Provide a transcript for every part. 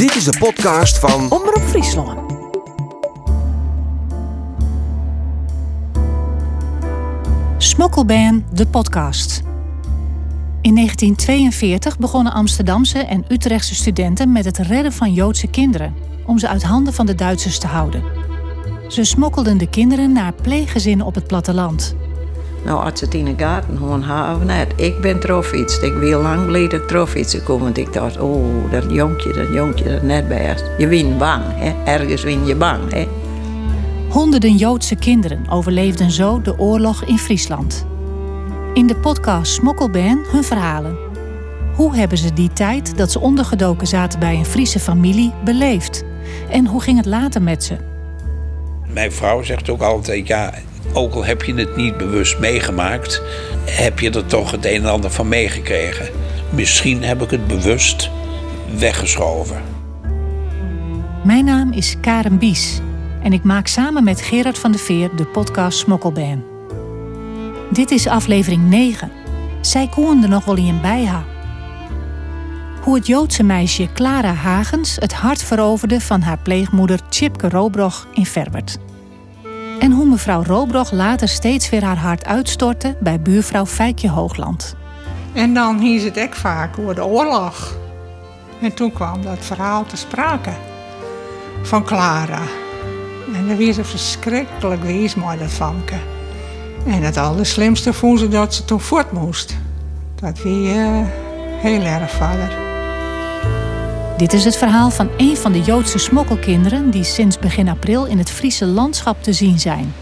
Dit is de podcast van Omroep Friesland. Smokkelban, de podcast. In 1942 begonnen Amsterdamse en Utrechtse studenten met het redden van Joodse kinderen, om ze uit handen van de Duitsers te houden. Ze smokkelden de kinderen naar pleeggezinnen op het platteland. Nou, als het in de gaten gewoon hebben net. Ik ben trofietst. Ik wil lang geleden trofietsen komen. Want ik dacht, oh, dat jonkje, dat jonkje, dat net best. Je wint bang, hè. Ergens win je bang, hè. Honderden Joodse kinderen overleefden zo de oorlog in Friesland. In de podcast Smokkelban hun verhalen. Hoe hebben ze die tijd dat ze ondergedoken zaten bij een Friese familie beleefd? En hoe ging het later met ze? Mijn vrouw zegt ook altijd, ja, ook al heb je het niet bewust meegemaakt, heb je er toch het een en ander van meegekregen. Misschien heb ik het bewust weggeschoven. Mijn naam is Karen Bies en ik maak samen met Gerard van der Veer de podcast Smokkelban. Dit is aflevering 9. Zij koende nog wel in bijha. Hoe het Joodse meisje Clara Hagens het hart veroverde van haar pleegmoeder Chipke Robroch in Verbert. En hoe mevrouw Robroch later steeds weer haar hart uitstortte bij buurvrouw Fijkje Hoogland. En dan hies het ook vaak over de oorlog. En toen kwam dat verhaal te sprake van Clara. En dat was een verschrikkelijk wees mooi dat famke. En het allerslimste vond ze dat ze toen voort moest. Dat wie uh, heel erg vader. Dit is het verhaal van een van de Joodse smokkelkinderen die sinds begin april in het Friese landschap te zien zijn.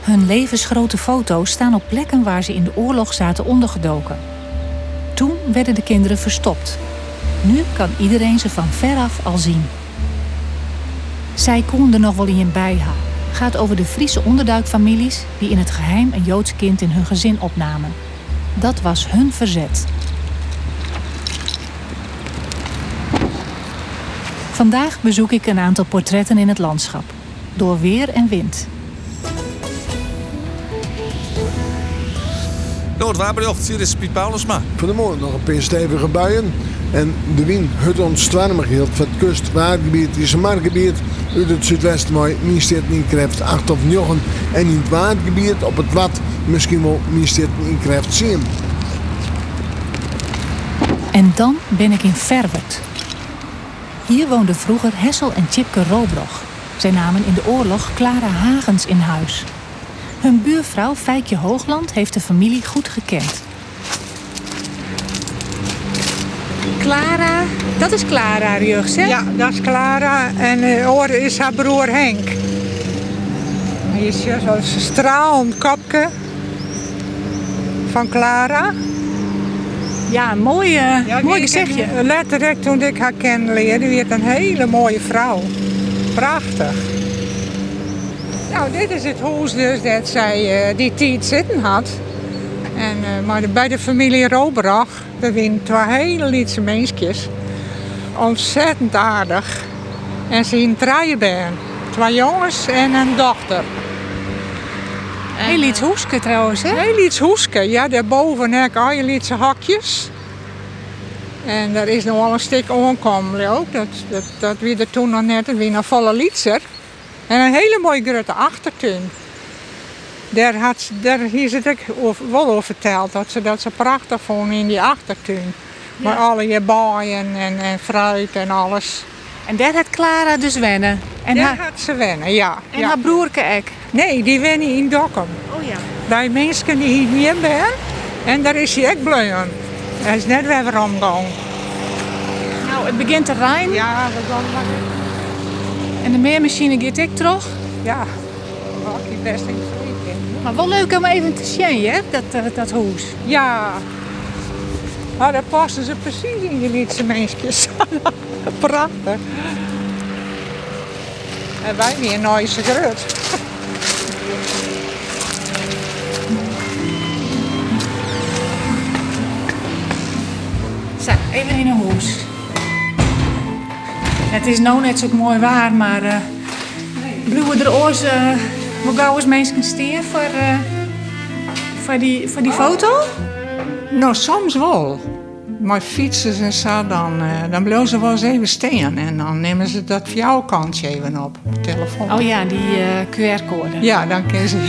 Hun levensgrote foto's staan op plekken waar ze in de oorlog zaten ondergedoken. Toen werden de kinderen verstopt. Nu kan iedereen ze van veraf al zien. Zij konden nog wel in een bijha. Gaat over de Friese onderduikfamilies die in het geheim een Joods kind in hun gezin opnamen. Dat was hun verzet. Vandaag bezoek ik een aantal portretten in het landschap. Door weer en wind. Noordwaarbejocht, hier is Piet Paulusma. Vanmorgen nog een paar stevige buien. En de wind hut ons hield van het kustwaardgebied, is een markgebied uit het zuidwesten mooi, minstens in krijgt 8 of 9. En in het waardgebied op het wat misschien wel minstens in krijgt 10. En dan ben ik in Verwert. Hier woonden vroeger Hessel en Chipke Robroch. Zij namen in de oorlog Clara Hagens in huis. Hun buurvrouw Fijkje Hoogland heeft de familie goed gekend. Clara, dat is Clara Rjugs, hè? Ja, dat is Clara. En uh, oor is haar broer Henk. Hij is zo'n stralend kopje van Clara. Ja, mooi, uh, Ja, mooi Letterlijk toen ik haar kennen leerde, werd een hele mooie vrouw. Prachtig. Nou, dit is het huis dus dat zij eh, die tijd zitten had. En, eh, maar de- bij de familie Roberach, daar winnen twee hele lietse mensjes. Ontzettend aardig. En ze in draaien ben. Twee jongens en een dochter. Heel iets hoeske trouwens, hè? Heel iets hoeske. Ja, daarboven heb ik al je lietse hakjes. En daar is nog wel een stuk onkomelijk ook. Dat, dat, dat wie er toen nog net, wie een volle lietser. En een hele mooie grote achtertuin. Daar, had, daar hier zit ik over, wel over verteld. Dat ze dat ze prachtig vonden in die achtertuin. Maar alle je baaien en, en fruit en alles. En daar had Clara dus wennen. En, daar haar, had ze wennen, ja. en ja. haar broerke ook. Nee, die wennen in Dokkum. Oh ja. bij mensen die hier niet zijn. En daar is hij ook blij om. Hij is net weer omgegaan. Nou, het begint te rijden Ja, dat dan maar. en de meermachine gaat ik terug. Ja, had hij best in. Maar wel leuk om even te zien, hè, dat, dat, dat huis. Ja. Maar daar passen ze precies in die lietse mensjes. Prachtig. En wij weer een nooit grut. Zo, even in een huis. Het is nou net zo mooi waar, maar... eh Bloeien er oors... eh hoe gauw is mensen steen voor, eh, voor, die, voor die foto? Nou, soms wel. maar fietsen en zo, dan, uh, dan blijven ze wel eens even staan. En dan nemen ze dat voor jouw kantje even op, op telefoon. Oh ja, die uh, QR-code. Ja, dan kun ze...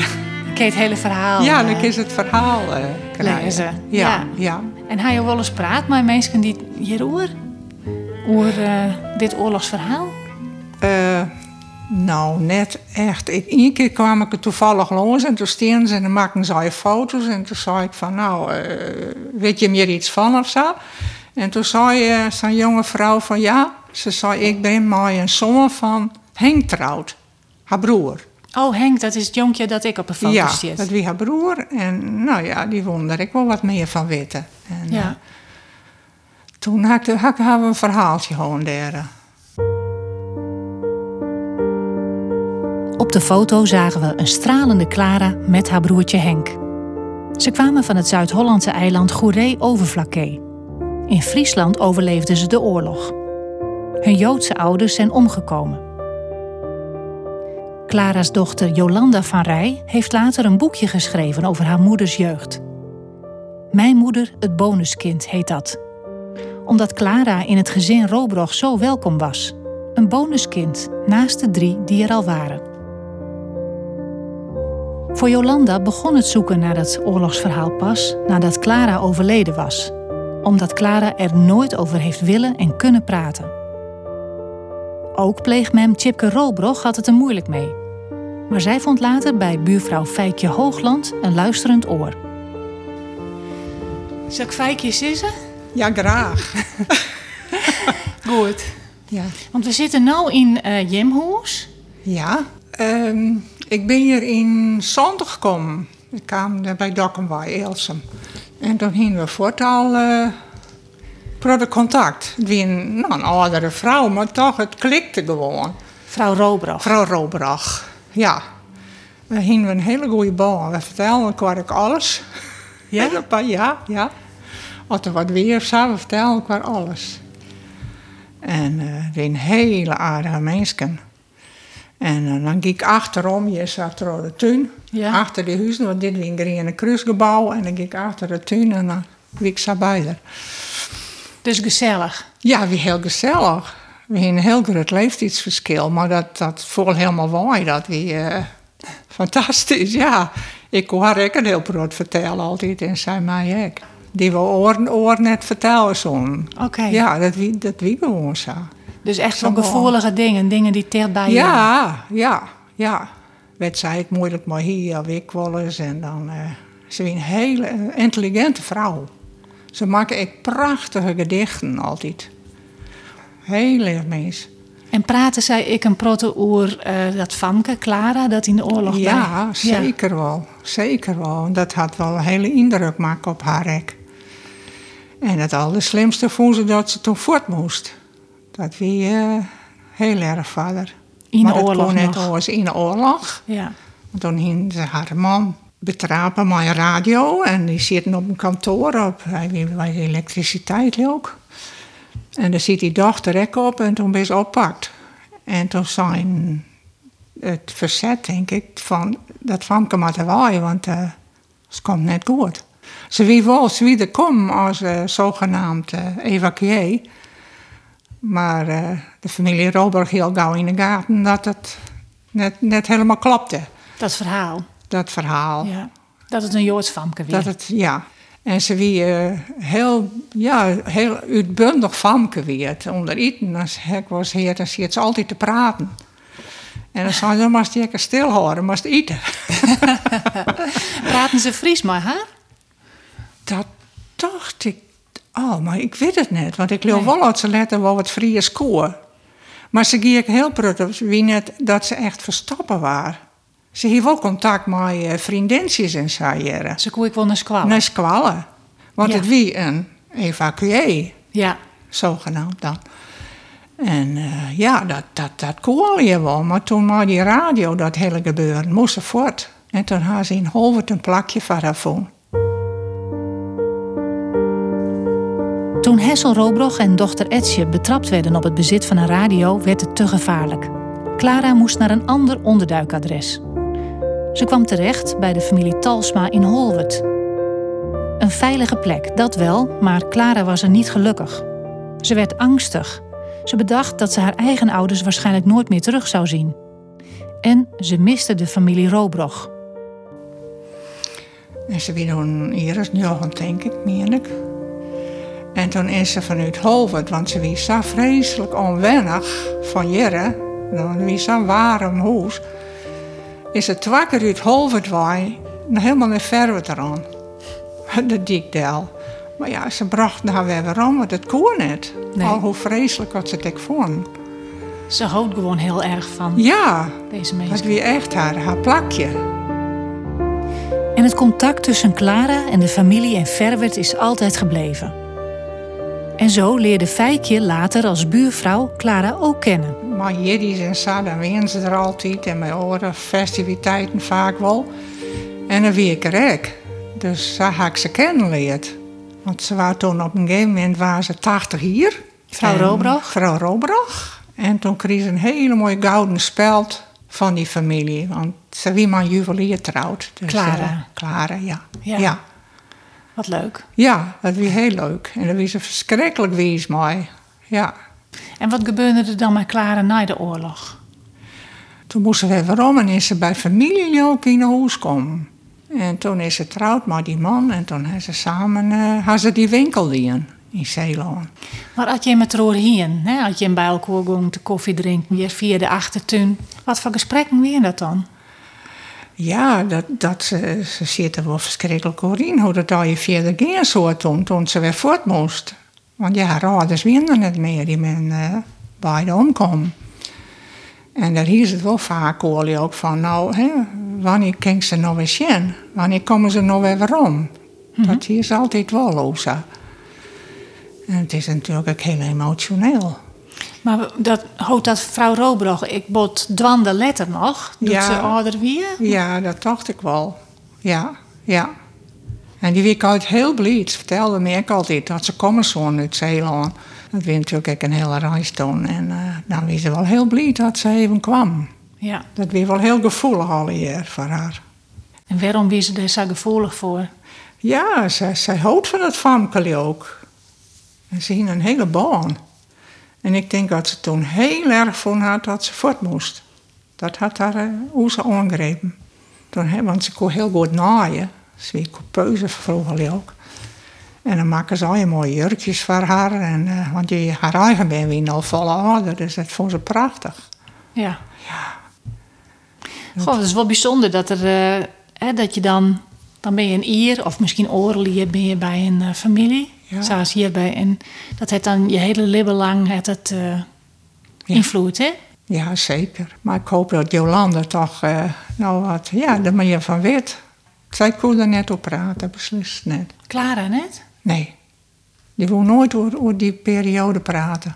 Ja. Ken het hele verhaal. Ja, dan kun ze het verhaal uh, krijgen. Ze. Ja, ja, ja. En hij je wel eens praat met mensen die hierover? Over uh, dit oorlogsverhaal? Uh, nou, net echt. Ik, Eén keer kwam ik er toevallig los en toen steen ze en dan maakten ze foto's. En toen zei ik van, nou, uh, weet je meer iets van of zo? En toen zei uh, zo'n jonge vrouw van, ja, ze zei, ik ben maar een zoon van Henk trouwd, haar broer. Oh, Henk, dat is het jonkje dat ik op een foto ja, zit. Ja, dat wie haar broer. En nou ja, die wonder ik wel wat meer van weten. En, ja. toen had ik, had ik een verhaaltje gewoon daar. Op de foto zagen we een stralende Clara met haar broertje Henk. Ze kwamen van het Zuid-Hollandse eiland Goeree-Overflakkee. In Friesland overleefden ze de oorlog. Hun Joodse ouders zijn omgekomen. Clara's dochter Jolanda van Rij heeft later een boekje geschreven over haar moeders jeugd. Mijn moeder, het bonuskind, heet dat. Omdat Clara in het gezin Robroch zo welkom was. Een bonuskind naast de drie die er al waren. Voor Jolanda begon het zoeken naar het oorlogsverhaal pas nadat Clara overleden was, omdat Clara er nooit over heeft willen en kunnen praten. Ook pleegmem Chipke Robroch had het er moeilijk mee. Maar zij vond later bij buurvrouw Fijkje Hoogland een luisterend oor. Zal ik Fijkje sissen? Ja, graag. Goed. Ja. Want we zitten nu in uh, Jimhoes. Ja. Um, ik ben hier in Zondag gekomen. Ik kwam bij Dokkenwaai, Elsum. En toen gingen we voortal uh, de contact. Een, nou, een oudere vrouw, maar toch, het klikte gewoon. Vrouw Robroch. Vrouw Robroch, ja. We gingen een hele goede bal. We vertelden elkaar ook alles. Ja? ja, ja. Als er wat weer of zo, we vertelden elkaar alles. En uh, het een hele aardige mensen. En uh, dan ging ik achterom, je zat er de tuin, ja. achter de huizen, want dit was een Kruisgebouw. En dan ging ik achter de tuin en dan ging ik zo bij Dus gezellig? Ja, wie heel gezellig. We hebben een heel groot leeftijdsverschil, maar dat, dat voelt helemaal mooi. Dat wie uh, fantastisch, ja. Ik hoor ik een heel brood vertellen altijd en zij mij ook. Die we oor, oor net vertellen zo'n. Oké. Okay. Ja, dat wie, dat wie gewoon zo. Dus echt van gevoelige dingen, dingen die dicht bij je Ja, ja, ja. Werd zij het moeilijk, maar hier ik wel eens. En dan, uh, ze is een hele intelligente vrouw. Ze maken echt prachtige gedichten altijd. Heel mens. En praten zij ik een proto oer uh, dat Famke, Clara, dat in de oorlog Ja, bij... zeker ja. wel. Zeker wel. Dat had wel een hele indruk maken op haar rek. En het allerslimste vond ze dat ze toen voort moest. Dat wie uh, heel erg vader. In maar de oorlog net in de oorlog. Ja. Want toen ging ze haar man betrapen met een radio. En die zitten op een kantoor op. Hij bij elektriciteit ook. En daar zit die dochter ook op en toen ben ze oppakt. En toen zijn het verzet, denk ik, van dat Famke maar te waaien, want uh, het komt net goed. Ze wie wel, ze wie er komen als uh, zogenaamd uh, evacuee. Maar uh, de familie Roberg heel gauw in de gaten dat het net, net helemaal klopte. Dat verhaal. Dat verhaal. Ja. Dat het een Joods famke weer. Dat het, ja. En ze wie uh, heel, ja, heel uitbundig famke werd. Onder eten, als ik was heer, dan zit ze altijd te praten. En dan zei ze, dan moest je even stilhouden, moest eten. Praten ze Fries maar, hè? Dat dacht ik Oh, maar ik weet het net. Want ik nee. wel dat ze letten wel wat vrije score. Maar ze ging heel pruttig. Wie net dat ze echt verstoppen waren. Ze heeft wel contact met uh, vriendinnetjes en zo. Ze kon ik wel naar squallen. Naar squallen. Want Ja. het wie een evacuee, Ja. zogenaamd dan. En eh, ja, dat, dat, dat kon je wel. Maar toen maar die radio, dat hele gebeuren, moest ze voort. En toen had ze in Holwert een plakje van haar phone. Toen Hessel Robroch en dochter Etsje betrapt werden op het bezit van een radio, werd het te gevaarlijk. Clara moest naar een ander onderduikadres. Ze kwam terecht bij de familie Talsma in Holwert. Een veilige plek, dat wel, maar Clara was er niet gelukkig. Ze werd angstig. Ze bedacht dat ze haar eigen ouders waarschijnlijk nooit meer terug zou zien. En ze miste de familie Robroch. En ze weer toen hier is nog denk ik, meen ik. En toen is ze vanuit Holwert, want ze was zo vreselijk onwennig van Jere. Dan was zo'n warm huis. Is ze twee keer uit Holwert waai, helemaal naar Verwert eraan. De dikdel. Maar ja, ze bracht daar weer waarom, want het kon niet. Nee. Al hoe vreselijk wat ze het ook vond. Ze houdt gewoon heel erg van Ja, deze dat mensen. wie echt haar, haar plakje. En het contact tussen Clara en de familie in Verwert is altijd gebleven. En zo leerde Fijkje later als buurvrouw Clara ook kennen. Maar jiddies en zo, dan winnen ze er altijd. En bij andere festiviteiten vaak wel. En dan wie ik er ook. Dus zo heb ik ze kennenleerd. Want ze waren toen op een gegeven moment waren ze 80 hier. Vrouw Robroch? Vrouw Robroch. En toen kreeg ze een hele mooie gouden speld van die familie. Want ze wie maar juwelier trouwd. Dus, Clara. eh, Clara, ja. Ja. ja. Ja. Wat leuk. dat was heel leuk. En dat was een verschrikkelijk wees mooi. Ja. En wat gebeurde er dan met Clara na de oorlog? Toen moesten we waarom en is ze bij familie ook in huis komen. En toen is ze trouwd met die man en toen hebben ze samen hadden ze die winkel in, in Zeeland. Maar had je met Roor hier, hè? had je bij elkaar te koffie drinken weer via de achtertuin. Wat voor gesprekken weer dat dan? Ja, dat, dat ze, ze zitten wel verschrikkelijk hoor in hoe dat al je verder ging zo toen, toen ze weer voort moest. Want ja, haar ouders winnen niet meer, die men eh beide omkomen. En daar is het wel vaak hoor ook van, nou, hè, wanneer kan ze nou weer zien? Wanneer komen ze nou weer waarom? Dat is altijd wel hè. En het is natuurlijk ook heel emotioneel. Maar dat, houdt dat vrouw Robroch, ik bot dwande letter nog, doet Ja. ze ouder weer? Ja, dat dacht ik wel. Ja, ja. En die week uit heel blij. Ze vertelde me ook altijd dat ze komen zo uit Zeeland. Dat was natuurlijk een hele reis. En eh, dan was ze wel heel blij dat ze even kwam. Ja. Dat was wel heel gevoelig al hier voor haar. En waarom was ze er zo gevoelig voor? Ja, zij, zij houdt van het famke ook. En ze hing een hele baan. En ik denk dat ze toen heel erg vond had dat ze voort moest. Dat had haar uh, aangrepen. Toen, want ze kon heel goed naaien. Ze was coupeuse vroeger ook. En dan maken ze al je mooie jurkjes voor haar. En, eh, want die, haar eigen ben wie al volle ouder, dus dat vond ze prachtig. Ja. Goh, dat is wel bijzonder dat, er, eh, hè, dat je dan, dan ben je een ier of misschien oorlier ben je bij een familie. Ja. Zoals hierbij. En dat het dan je hele leven lang het, het eh, invloed, hè? Ja, zeker. Maar ik hoop dat Jolanda toch eh, nou wat, ja, de manier van weet. Zij kon er net op praten, beslist net. Clara net? Nee, die wil nooit over, over die periode praten.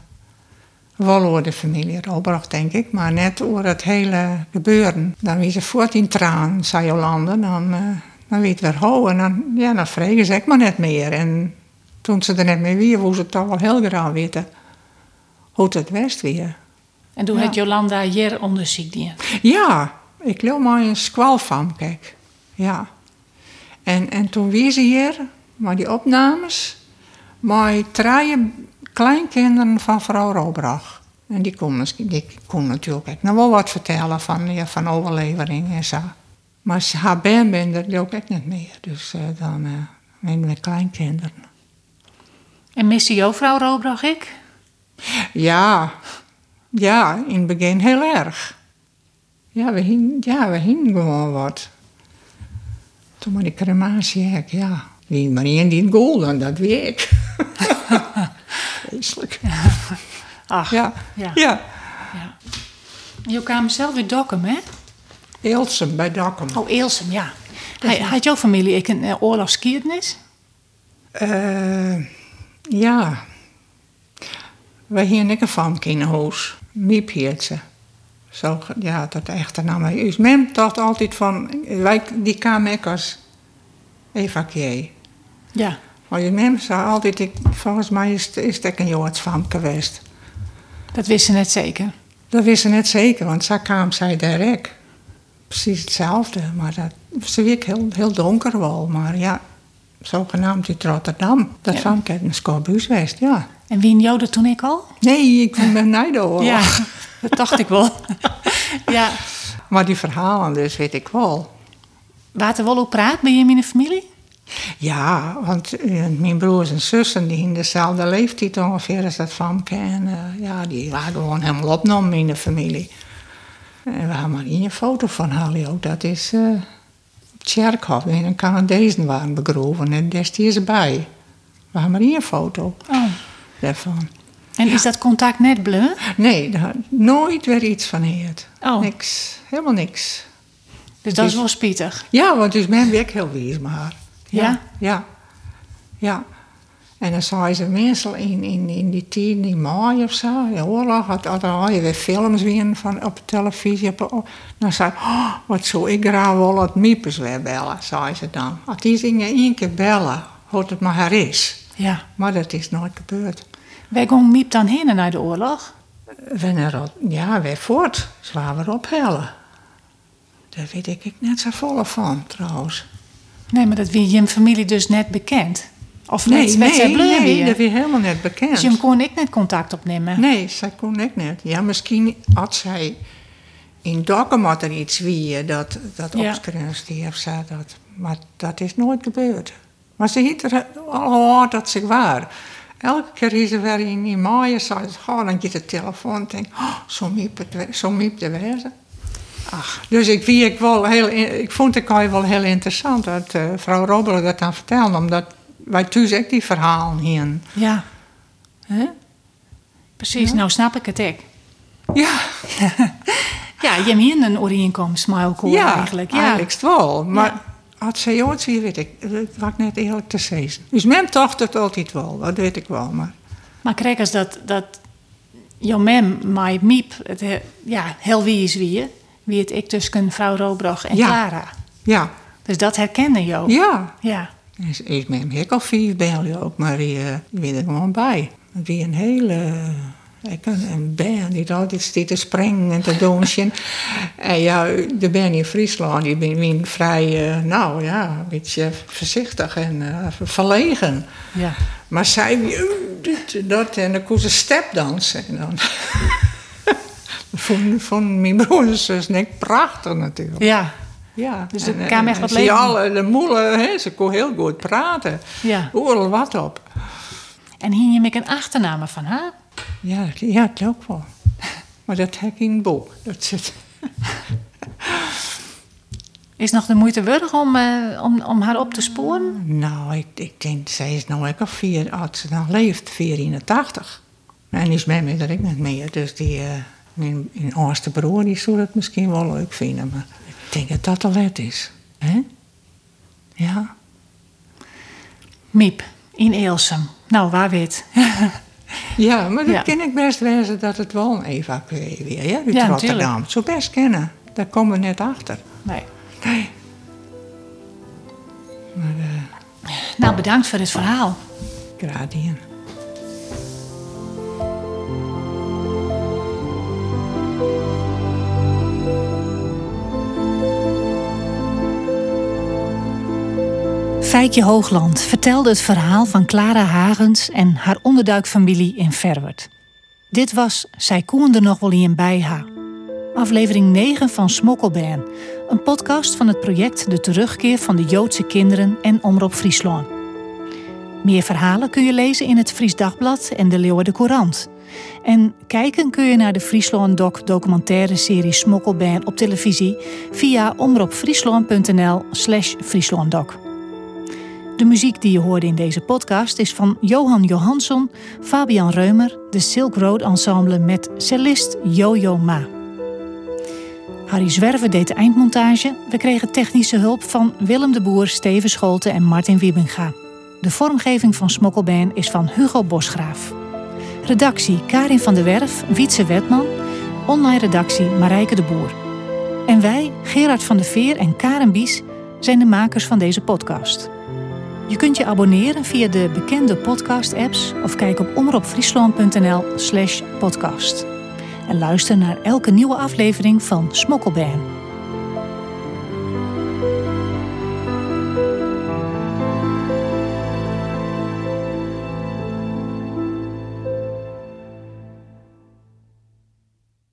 Wel over de familie Robert, denk ik, maar net over het hele gebeuren. Dan wie ze voort in traan, zei Jolande, dan, eh dan weet weer hoe. En dan, ja, dan vregen ze maar net meer. En toen ze er net mee weer, wou ze het toch wel heel graag weten hoe het west weer. En toen Ja. had Jolanda hier onderzoek die. Ja, ik wil maar een squal van, kijk. Ja. En, en toen wie ze hier, maar die opnames, maar drie kleinkinderen van vrouw Robrach. En die kon, die kon natuurlijk ook nog wel wat vertellen van, ja, van overlevering en zo. Maar ze- haar ben ben er ook echt niet meer. Dus eh, dan eh met mijn kleinkinderen. En miste jouw vrouw Robrach ik? Ja, ja, in het begin heel erg. Ja, we hingen, ja, we hingen gewoon wat. Toen maar die crematie, ja. Wie maar één die golden, dat weet ik. Vreselijk. Ach, Ja, ja. ja. ja. Je kwam zelf weer Dokkum, hè? Eelsem bij Dokkum. Oh, Eelsem, ja. Had jouw familie ik een uh, oorlogskiernis? Eh, ja. Wij hier een van in huis. Miep heet ze. Zo, ja, dat echte naam. Uw mem dacht altijd van, die kwam ik als evacuee. Ja. Maar je mem zei altijd, ik, volgens mij is het, is het een joodsvam geweest. Dat wist ze net zeker. Dat wist ze net zeker, want zo kwam zij direct. Precies hetzelfde, maar dat, ze werd heel, heel donker wel. Maar ja, zogenaamd uit Rotterdam. Dat Ja. ik een Scorbuus geweest, ja. En wie Joden toen ik al? Nee, ik ben oorlog. Ja, dat dacht ik wel. ja. Maar die verhalen dus weet ik wel. Water wel op praat bij je in de familie? Ja, want eh, mijn broers en zussen die in dezelfde leeftijd ongeveer als dat van. En eh, ja, die waren gewoon helemaal opgenomen in de familie. En we hebben maar één foto van Hallie ook. Dat is eh, Tjerkhof. En een Canadezen waren begroven. En daar is ze bij. We hebben maar één foto Oh. daarvan. En is dat contact net bleu? Nee, daar nooit weer iets van gehoord. Oh. Niks. Helemaal niks. Dus dat is Dus- wel spietig. Ja, want dus mijn werk heel wees maar. Ja? Ja. Ja. En dan zei ze meestal in, in, in die tien, in mei of zo, de oorlog, had, had, had je weer films weer van, op televisie. Op, dan zei ze, oh, wat zou ik graag wel het miepers weer bellen, zei ze dan. Als die zingen één keer bellen, hoort het maar haar is. Ja. Maar dat is nooit gebeurd. Wij gingen Miep dan heen naar de oorlog. Dat- ja, weer voort. Waren weer ophellen. Daar weet ik net zo vol van, trouwens. Nee, maar dat wie je familie dus net bekend. Of net, nee, bleu nee, weer? dat is helemaal net bekend. Dus je kon ik net contact opnemen. Nee, zij kon ik net. Ja, misschien had zij in Dokkum er iets wie dat, dat Ja. opschrijft of zo. Dat, maar dat is nooit gebeurd. Maar ze hield er al hard dat ze waar. Elke keer is ze weer in, in maaien, zei ze, oh, dan je de telefoon en denk, oh, zo miep het, we- zo miep de wezen. Ach, dus ik, wie ik, wel heel, ik vond het wel heel interessant dat eh, mevrouw Robber dat dan vertelde, omdat wij thuis ook die verhalen hien. Ja, precies. Nou snap ik het ik. Ja, Ja, je hebt hier een overeenkomst, ja, eigenlijk. Ja. eigenlijk wel. Maar Ja. had ze ooit zie weet ik, dat was ik net eerlijk te zeggen. Dus men dacht het altijd wel, dat weet ik wel. Maar Maar kijk eens dat, dat jouw mem, my Miep, het ja, heel wie is wie, wie het ik tussen mevrouw Robroch en Ja. Clara. ja, Dus dat herkende jou. ja. Ja. Is, is met hem vier bij ook, maar die, eh, die er gewoon bij. Die een hele... Ik een, een band die altijd zit te springen en te dansen. en ja, de band in Friesland, die ben, ben vrij, eh, nou ja, een beetje voorzichtig en eh, verlegen. ja. Maar zij, wie, eh, dit dat, en dan kon ze stepdansen. En dan vond, vond mijn broer en zus prachtig natuurlijk. Ja. Ja, Dus kwam echt wat leven. alle, de moeder, hè, ze kon heel goed praten. Ja. Overal wat op. En hier je ik een achternaam van haar. Ja, dat- ja, dat ook wel. Maar dat heb ik in het boek. Dat zit. Is nog de moeite waard om, eh, om, om haar op te sporen? Nou, ik, ik denk, zij is nou ook al vier, als ze dan leeft, 84. En is met mij dat niet meer. Dus die, eh mijn, mijn oudste broer, die zou het misschien wel leuk vinden. Maar ik denk dat dat al het is. hè? Ja. Miep, in Eelsum. Nou, waar weet. Ja, maar dat Ja. ken ik best wezen dat het wel een evacuee weer, ja, uit Ja, Rotterdam. natuurlijk. Zo best kennen. Daar komen we net achter. Nee. Nee. Maar eh Nou, bedankt voor dit verhaal. gradien. Fijkje Hoogland vertelde het verhaal van Clara Hagens en haar onderduikfamilie in Verwert. Dit was Zij koende nog wel in bij haar. Aflevering 9 van Smokkelbaan, een podcast van het project De Terugkeer van de Joodse Kinderen en Omroep Friesland. Meer verhalen kun je lezen in het Fries Dagblad en de Leeuwarden Courant. En kijken kun je naar de Friesland Doc documentaire serie Smokkelbaan op televisie via omroepfriesland.nl slash frieslanddoc. De muziek die je hoorde in deze podcast is van Johan Johansson, Fabian Reumer, de Silk Road Ensemble met cellist Jojo Ma. Harry Zwerver deed de eindmontage. We kregen technische hulp van Willem de Boer, Steven Scholte en Martin Wiebenga. De vormgeving van Smokkelbaan is van Hugo Bosgraaf. Redactie Karin van der Werf, Wietse Wetman. Online redactie Marijke de Boer. En wij, Gerard van der Veer en Karen Bies, zijn de makers van deze podcast. Je kunt je abonneren via de bekende podcast-apps of kijk op omroepfriesland.nl slash podcast. En luister naar elke nieuwe aflevering van Smokkelbaan.